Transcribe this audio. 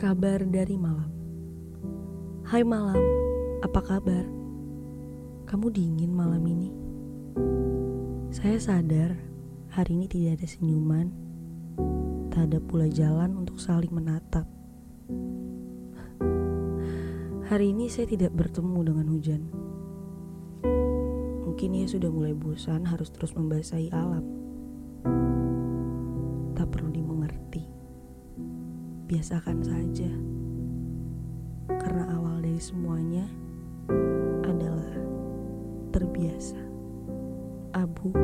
Kabar dari malam. Hai malam, apa kabar? Kamu dingin malam ini? Saya sadar hari ini tidak ada senyuman, tak ada pula jalan untuk saling menatap. Hari ini saya tidak bertemu dengan hujan. Mungkin ia sudah mulai bosan harus terus membasahi alam. Biasakan saja. Karena awal dari semuanya adalah terbiasa. Abu